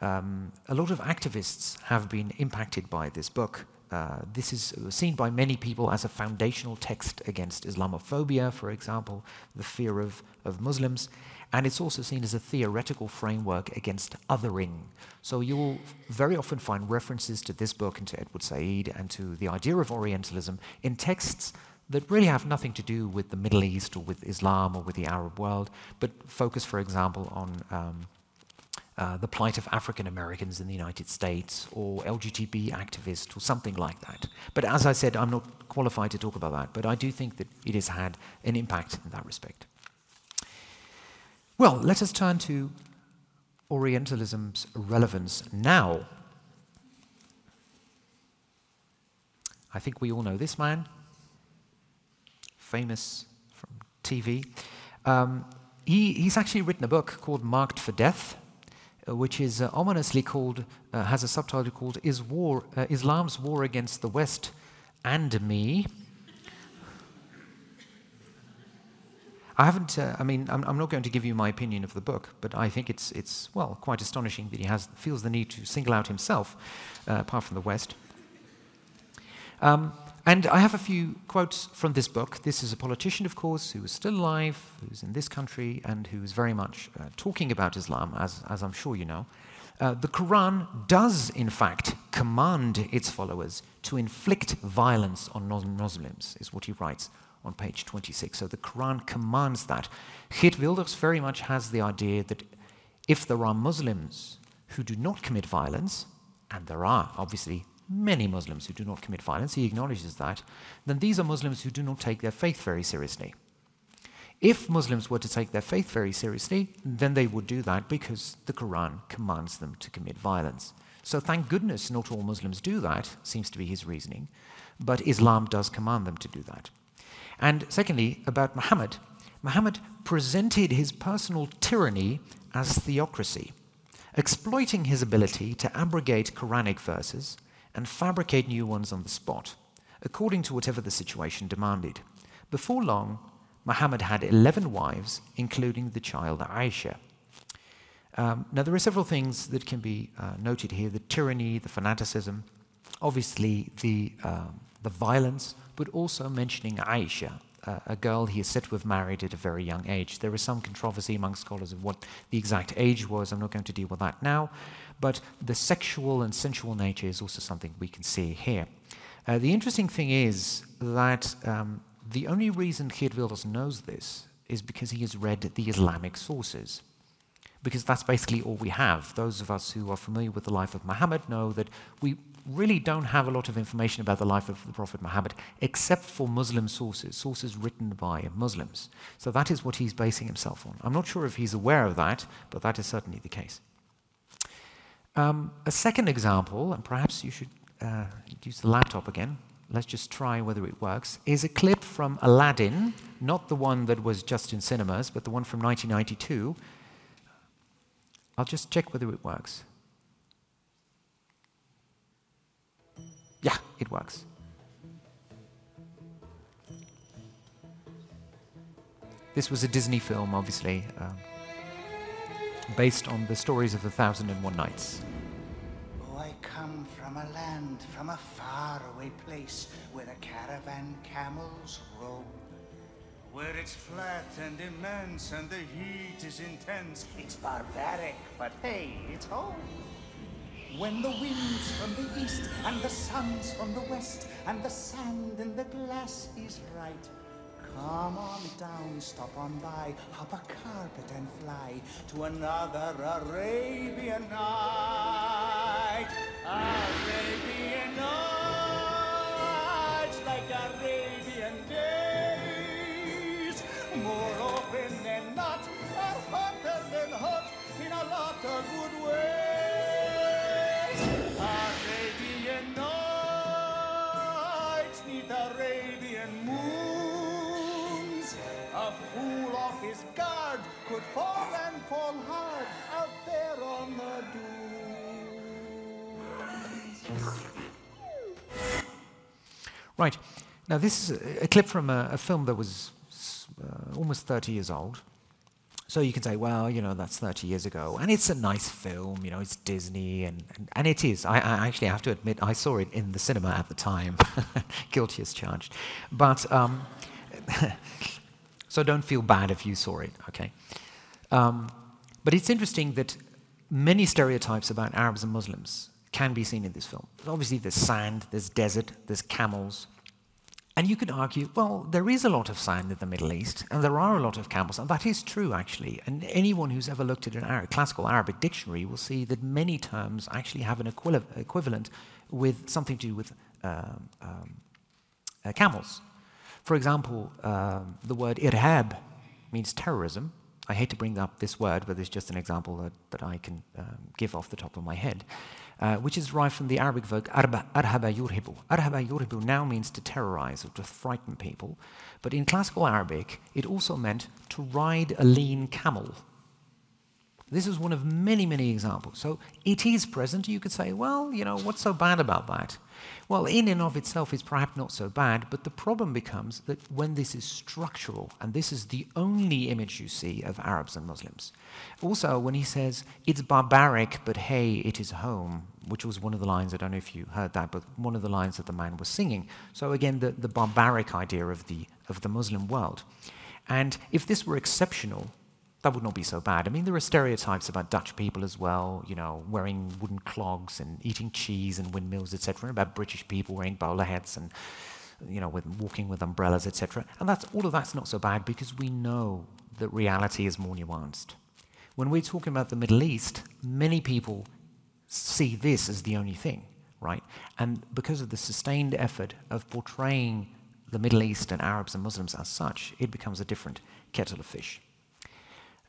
Um, a lot of activists have been impacted by this book. Uh, this is seen by many people as a foundational text against Islamophobia, for example, the fear of, of Muslims. And it's also seen as a theoretical framework against othering. So you will very often find references to this book and to Edward Said and to the idea of Orientalism in texts that really have nothing to do with the Middle East or with Islam or with the Arab world, but focus, for example, on um, uh, the plight of African Americans in the United States or LGBT activists or something like that. But as I said, I'm not qualified to talk about that, but I do think that it has had an impact in that respect. Well, let us turn to Orientalism's relevance now. I think we all know this man, famous from TV. Um, he, he's actually written a book called Marked for Death which is uh, ominously called, uh, has a subtitle called is war, uh, Islam's War Against the West and Me. I haven't, uh, I mean, I'm, I'm, not going to give you my opinion of the book, but I think it's, it's well, quite astonishing that he has, feels the need to single out himself, uh, apart from the West. Um, and I have a few quotes from this book. This is a politician, of course, who is still alive, who's in this country, and who's very much uh, talking about Islam, as, as I'm sure you know. Uh, the Quran does, in fact, command its followers to inflict violence on non Muslims, is what he writes on page 26. So the Quran commands that. Geert Wilders very much has the idea that if there are Muslims who do not commit violence, and there are obviously many Muslims who do not commit violence, he acknowledges that, then these are Muslims who do not take their faith very seriously. If Muslims were to take their faith very seriously, then they would do that because the Quran commands them to commit violence. So thank goodness not all Muslims do that, seems to be his reasoning, but Islam does command them to do that. And secondly, about Muhammad, Muhammad presented his personal tyranny as theocracy, exploiting his ability to abrogate Quranic verses and fabricate new ones on the spot, according to whatever the situation demanded. Before long, Muhammad had 11 wives, including the child Aisha. Um, now, there are several things that can be uh, noted here the tyranny, the fanaticism, obviously the, um, the violence, but also mentioning Aisha, a girl he is said to have married at a very young age. There is some controversy among scholars of what the exact age was. I'm not going to deal with that now. But the sexual and sensual nature is also something we can see here. Uh, the interesting thing is that um, the only reason Geert knows this is because he has read the Islamic sources. Because that's basically all we have. Those of us who are familiar with the life of Muhammad know that we really don't have a lot of information about the life of the Prophet Muhammad except for Muslim sources, sources written by Muslims. So that is what he's basing himself on. I'm not sure if he's aware of that, but that is certainly the case. Um, a second example, and perhaps you should uh, use the laptop again, let's just try whether it works, is a clip from Aladdin, not the one that was just in cinemas, but the one from 1992. I'll just check whether it works. Yeah, it works. This was a Disney film, obviously. Um, based on the stories of the Thousand and One Nights. Oh, I come from a land, from a faraway place where the caravan camels roam. Where it's flat and immense and the heat is intense. It's barbaric, but hey, it's home. When the wind's from the east and the sun's from the west and the sand in the glass is right. Come on down, stop on by, hop a carpet and fly to another Arabian night. Right. Now, this is a, clip from a, a film that was uh, almost 30 years old. So you can say, well, you know, that's 30 years ago. And it's a nice film, you know, it's Disney, and, and, and it is. I, I actually have to admit, I saw it in the cinema at the time. Guilty as charged. But, um, so don't feel bad if you saw it, okay? Um, but it's interesting that many stereotypes about Arabs and Muslims can be seen in this film. Obviously, there's sand, there's desert, there's camels. And you could argue, well, there is a lot of sand in the Middle East, and there are a lot of camels, and that is true, actually. And anyone who's ever looked at an Arab, classical Arabic dictionary will see that many terms actually have an equi- equivalent with something to do with um, um, uh, camels. For example, um, the word irhab means terrorism. I hate to bring up this word, but it's just an example that, that I can um, give off the top of my head, uh, which is derived from the Arabic verb arba, arhaba yurhibu. Arhaba yurhibu now means to terrorize or to frighten people, but in classical Arabic, it also meant to ride a lean camel. This is one of many, many examples. So it is present. You could say, well, you know, what's so bad about that? Well, in and of itself, it's perhaps not so bad, but the problem becomes that when this is structural, and this is the only image you see of Arabs and Muslims. Also, when he says, it's barbaric, but hey, it is home, which was one of the lines, I don't know if you heard that, but one of the lines that the man was singing. So again, the, the barbaric idea of the, of the Muslim world. And if this were exceptional, that would not be so bad. I mean, there are stereotypes about Dutch people as well, you know, wearing wooden clogs and eating cheese and windmills, etc., about British people wearing bowler hats and, you know, with, walking with umbrellas, etc. And that's, all of that's not so bad because we know that reality is more nuanced. When we're talking about the Middle East, many people see this as the only thing, right? And because of the sustained effort of portraying the Middle East and Arabs and Muslims as such, it becomes a different kettle of fish.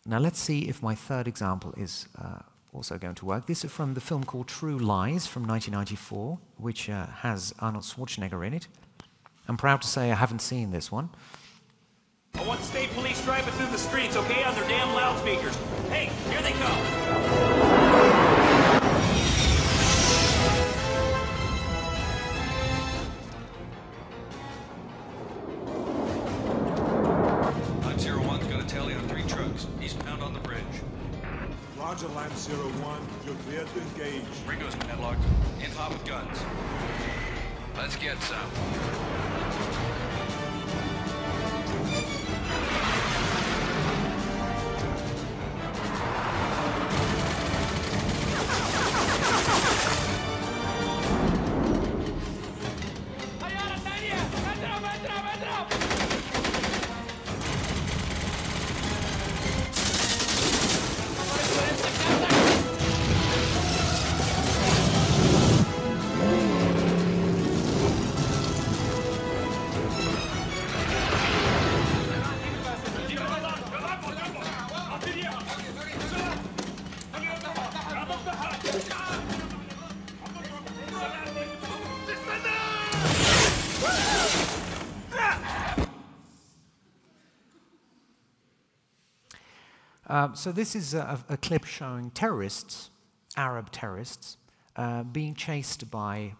Now let's see if my third example is uh, also going to work. This is from the film called True Lies from 1994, which uh, has Arnold Schwarzenegger in it. I'm proud to say I haven't seen this one. I want state police driving through the streets, okay, on their damn loudspeakers. Hey, here they come. Um, so this is a, a clip showing terrorists, Arab terrorists, uh, being chased by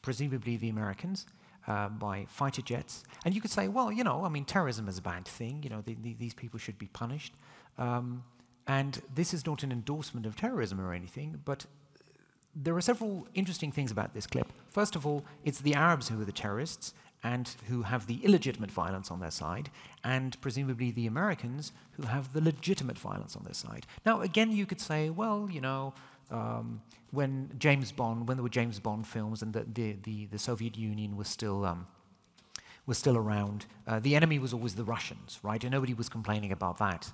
presumably the Americans, uh, by fighter jets. And you could say, well, you know, I mean, terrorism is a bad thing. You know, the, the, these people should be punished. Um, and this is not an endorsement of terrorism or anything, but there are several interesting things about this clip. First of all, it's the Arabs who are the terrorists and who have the illegitimate violence on their side, and presumably the Americans who have the legitimate violence on their side. Now, again, you could say, well, you know, um, when James Bond, when there were James Bond films and the, the, the, the Soviet Union was still, um, was still around, uh, the enemy was always the Russians, right? And nobody was complaining about that.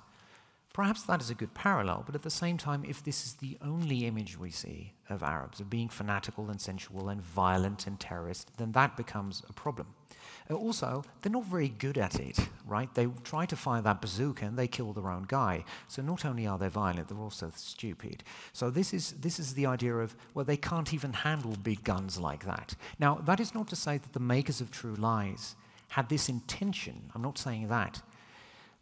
Perhaps that is a good parallel, but at the same time, if this is the only image we see of Arabs, of being fanatical and sensual and violent and terrorist, then that becomes a problem. Uh, also, they're not very good at it, right? They try to fire that bazooka and they kill their own guy. So not only are they violent, they're also stupid. So this is, this is the idea of, well, they can't even handle big guns like that. Now, that is not to say that the makers of True Lies had this intention. I'm not saying that.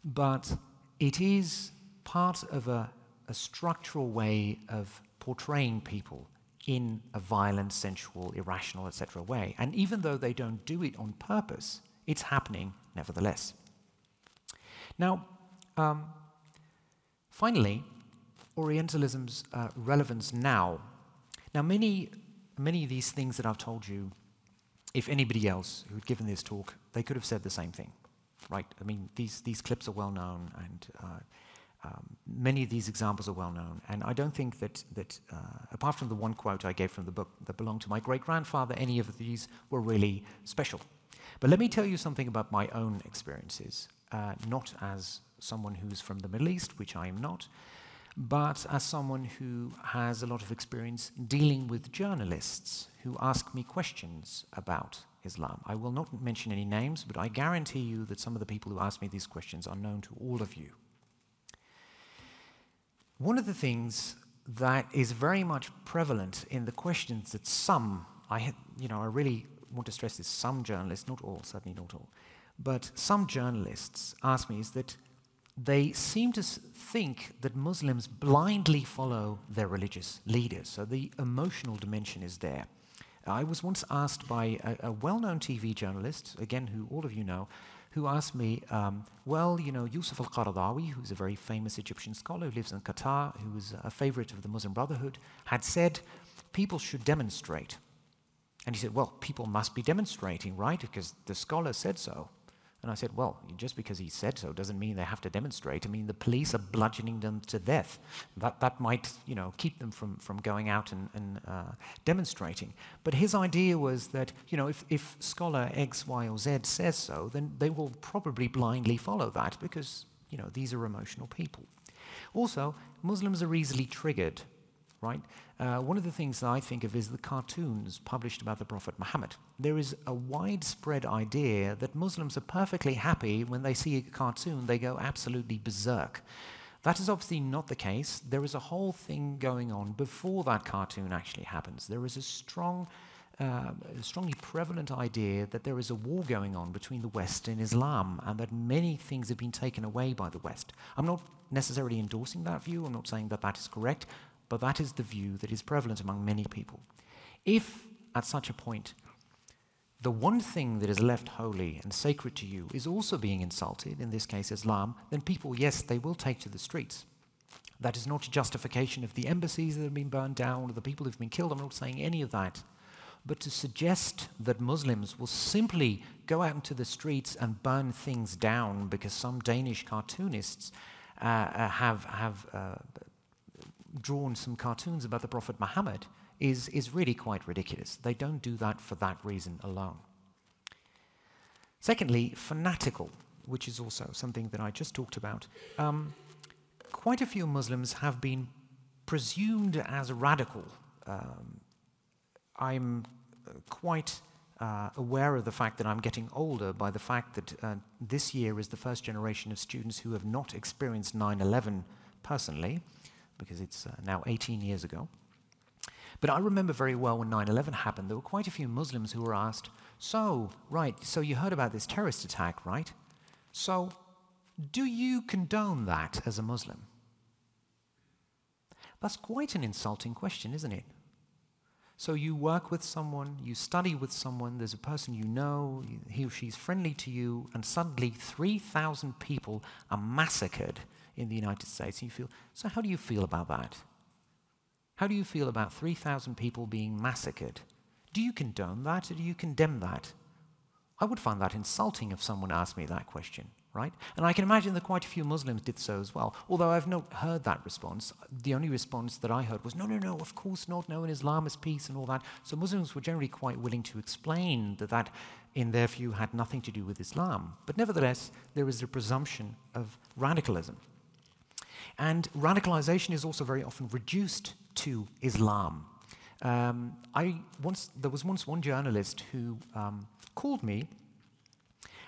But it is part of a, a structural way of portraying people in a violent, sensual, irrational, etc. way. And even though they don't do it on purpose, it's happening nevertheless. Now, um, finally, Orientalism's uh, relevance now. Now, many, many of these things that I've told you, if anybody else who'd given this talk, they could have said the same thing, right? I mean, these, these clips are well known, and uh, um, many of these examples are well known, and I don't think that, that uh, apart from the one quote I gave from the book that belonged to my great grandfather, any of these were really special. But let me tell you something about my own experiences, uh, not as someone who's from the Middle East, which I am not, but as someone who has a lot of experience dealing with journalists who ask me questions about Islam. I will not mention any names, but I guarantee you that some of the people who ask me these questions are known to all of you. One of the things that is very much prevalent in the questions that some, I, you know, I really want to stress this, some journalists, not all, certainly not all, but some journalists ask me is that they seem to think that Muslims blindly follow their religious leaders. So the emotional dimension is there. I was once asked by a, a well known TV journalist, again, who all of you know, who asked me, um, well, you know, Yusuf al Qaradawi, who's a very famous Egyptian scholar who lives in Qatar, who was a favorite of the Muslim Brotherhood, had said people should demonstrate. And he said, well, people must be demonstrating, right? Because the scholar said so. And I said, well, just because he said so doesn't mean they have to demonstrate. I mean, the police are bludgeoning them to death. That, that might, you know, keep them from, from going out and, and uh, demonstrating. But his idea was that, you know, if, if scholar X, Y, or Z says so, then they will probably blindly follow that because, you know, these are emotional people. Also, Muslims are easily triggered right? Uh, one of the things that I think of is the cartoons published about the Prophet Muhammad. There is a widespread idea that Muslims are perfectly happy when they see a cartoon, they go absolutely berserk. That is obviously not the case. There is a whole thing going on before that cartoon actually happens. There is a strong, uh, strongly prevalent idea that there is a war going on between the West and Islam, and that many things have been taken away by the West. I'm not necessarily endorsing that view. I'm not saying that that is correct but that is the view that is prevalent among many people. If, at such a point, the one thing that is left holy and sacred to you is also being insulted, in this case Islam, then people, yes, they will take to the streets. That is not a justification of the embassies that have been burned down or the people who have been killed. I'm not saying any of that. But to suggest that Muslims will simply go out into the streets and burn things down because some Danish cartoonists uh, uh have, have uh, drawn some cartoons about the Prophet Muhammad is, is really quite ridiculous. They don't do that for that reason alone. Secondly, fanatical, which is also something that I just talked about. Um, quite a few Muslims have been presumed as radical. Um, I'm uh, quite uh, aware of the fact that I'm getting older by the fact that uh, this year is the first generation of students who have not experienced 9 11 personally because it's uh, now 18 years ago. But I remember very well when 9 11 happened, there were quite a few Muslims who were asked, So, right, so you heard about this terrorist attack, right? So, do you condone that as a Muslim? That's quite an insulting question, isn't it? So you work with someone, you study with someone, there's a person you know, he or she's friendly to you, and suddenly 3,000 people are massacred in the United States. And you feel, so how do you feel about that? How do you feel about 3,000 people being massacred? Do you condone that or do you condemn that? I would find that insulting if someone asked me that question, right? And I can imagine that quite a few Muslims did so as well. Although I've not heard that response. The only response that I heard was, no, no, no, of course not. No, in Islam is peace and all that. So Muslims were generally quite willing to explain that that, in their view, had nothing to do with Islam. But nevertheless, there is a presumption of radicalism. And radicalization is also very often reduced to Islam. Um, I once, there was once one journalist who um, called me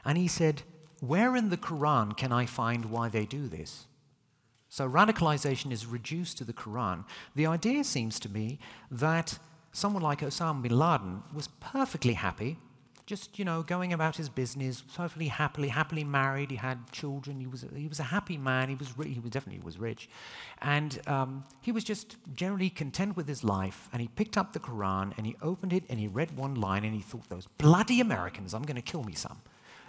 and he said, Where in the Quran can I find why they do this? So radicalization is reduced to the Quran. The idea seems to me that someone like Osama bin Laden was perfectly happy just, you know, going about his business, perfectly happily, happily married. He had children. He was, a, he was a happy man. He was, he was definitely was rich. And um, he was just generally content with his life. And he picked up the Quran and he opened it and he read one line and he thought, those bloody Americans, I'm going to kill me some.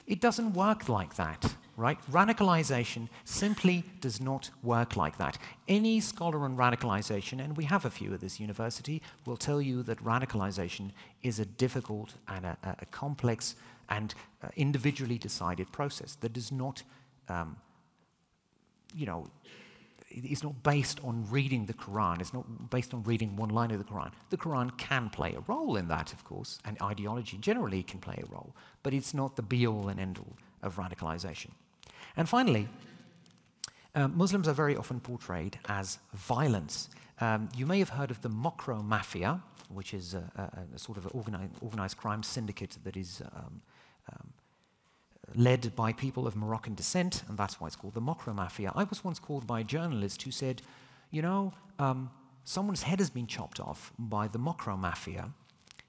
It doesn't work like that, right? Radicalization simply does not work like that. Any scholar on radicalization, and we have a few at this university, will tell you that radicalization is a difficult and a, a complex and uh, individually decided process that does not, um, you know, it's not based on reading the Quran. It's not based on reading one line of the Quran. The Quran can play a role in that, of course, and ideology generally can play a role, but it's not the be all and end all of radicalization. And finally, uh, Muslims are very often portrayed as violence. Um, you may have heard of the Mocro Mafia, which is a, a, a sort of organized, organized, crime syndicate that is um, um, led by people of Moroccan descent, and that's why it's called the Mocro Mafia. I was once called by a journalist who said, You know, um, someone's head has been chopped off by the Mocro Mafia.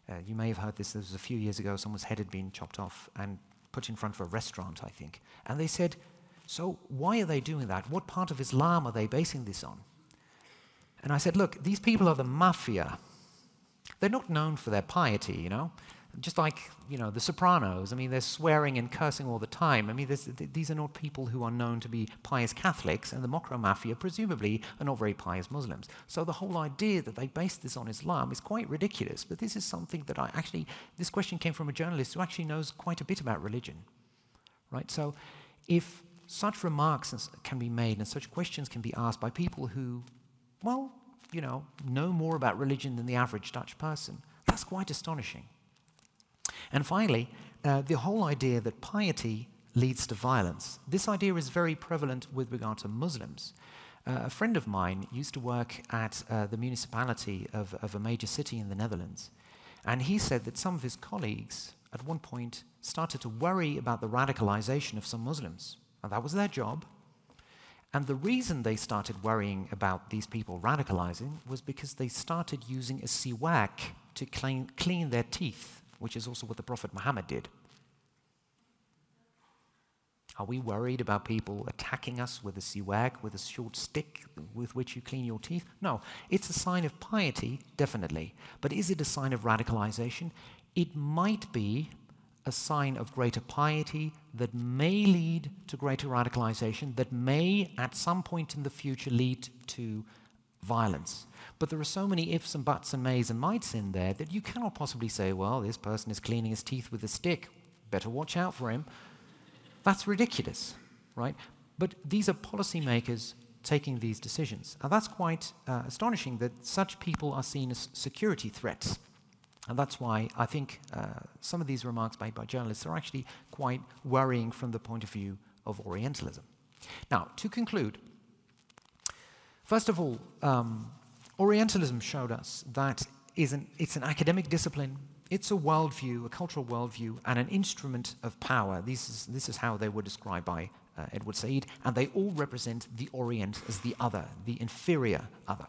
Uh, you may have heard this, this was a few years ago, someone's head had been chopped off and put in front of a restaurant, I think. And they said, So why are they doing that? What part of Islam are they basing this on? And I said, Look, these people are the mafia. They're not known for their piety, you know just like you know the Sopranos. I mean, they're swearing and cursing all the time. I mean, these are not people who are known to be pious Catholics, and the Mocro Mafia presumably are not very pious Muslims. So the whole idea that they base this on Islam is quite ridiculous. But this is something that I actually this question came from a journalist who actually knows quite a bit about religion, right? So if such remarks can be made and such questions can be asked by people who, well, you know, know more about religion than the average Dutch person, that's quite astonishing. And finally, uh, the whole idea that piety leads to violence. This idea is very prevalent with regard to Muslims. Uh, a friend of mine used to work at uh, the municipality of, of a major city in the Netherlands, and he said that some of his colleagues at one point started to worry about the radicalization of some Muslims. And that was their job. And the reason they started worrying about these people radicalizing was because they started using a siwak to clean, clean their teeth which is also what the Prophet Muhammad did. Are we worried about people attacking us with a siwak, with a short stick with which you clean your teeth? No. It's a sign of piety, definitely. But is it a sign of radicalization? It might be a sign of greater piety that may lead to greater radicalization, that may at some point in the future lead to violence. But there are so many ifs and buts and mays and mights in there that you cannot possibly say, well, this person is cleaning his teeth with a stick. Better watch out for him. That's ridiculous, right? But these are policymakers taking these decisions. And that's quite uh, astonishing that such people are seen as security threats. And that's why I think uh, some of these remarks made by journalists are actually quite worrying from the point of view of Orientalism. Now, to conclude, first of all, um, Orientalism showed us that is an, it's an academic discipline, it's a worldview, a cultural worldview, and an instrument of power. This is, this is how they were described by uh, Edward Said, and they all represent the Orient as the other, the inferior other.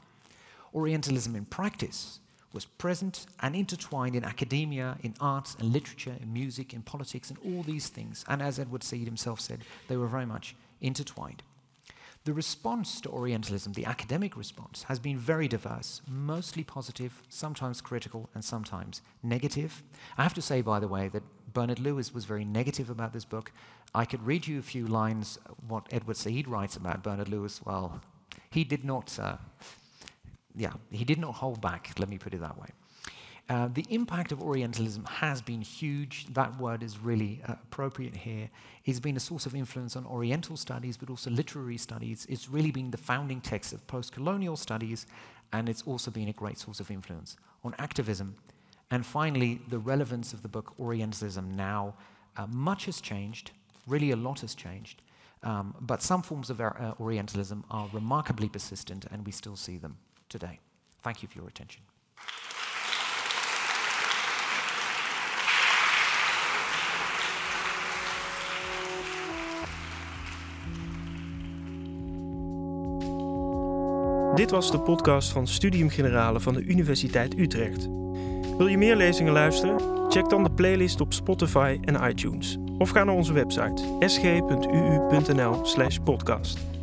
Orientalism in practice was present and intertwined in academia, in art and literature, in music, in politics, and all these things. And as Edward Said himself said, they were very much intertwined. The response to Orientalism, the academic response, has been very diverse, mostly positive, sometimes critical, and sometimes negative. I have to say, by the way, that Bernard Lewis was very negative about this book. I could read you a few lines what Edward Said writes about Bernard Lewis. Well, he did not uh, yeah, he did not hold back, let me put it that way. Uh, the impact of Orientalism has been huge. That word is really uh, appropriate here. It's been a source of influence on Oriental studies, but also literary studies. It's really been the founding text of post colonial studies, and it's also been a great source of influence on activism. And finally, the relevance of the book Orientalism Now. Uh, much has changed, really, a lot has changed. Um, but some forms of uh, Orientalism are remarkably persistent, and we still see them today. Thank you for your attention. Dit was de podcast van Studium Generale van de Universiteit Utrecht. Wil je meer lezingen luisteren? Check dan de playlist op Spotify en iTunes. Of ga naar onze website sg.uu.nl/podcast.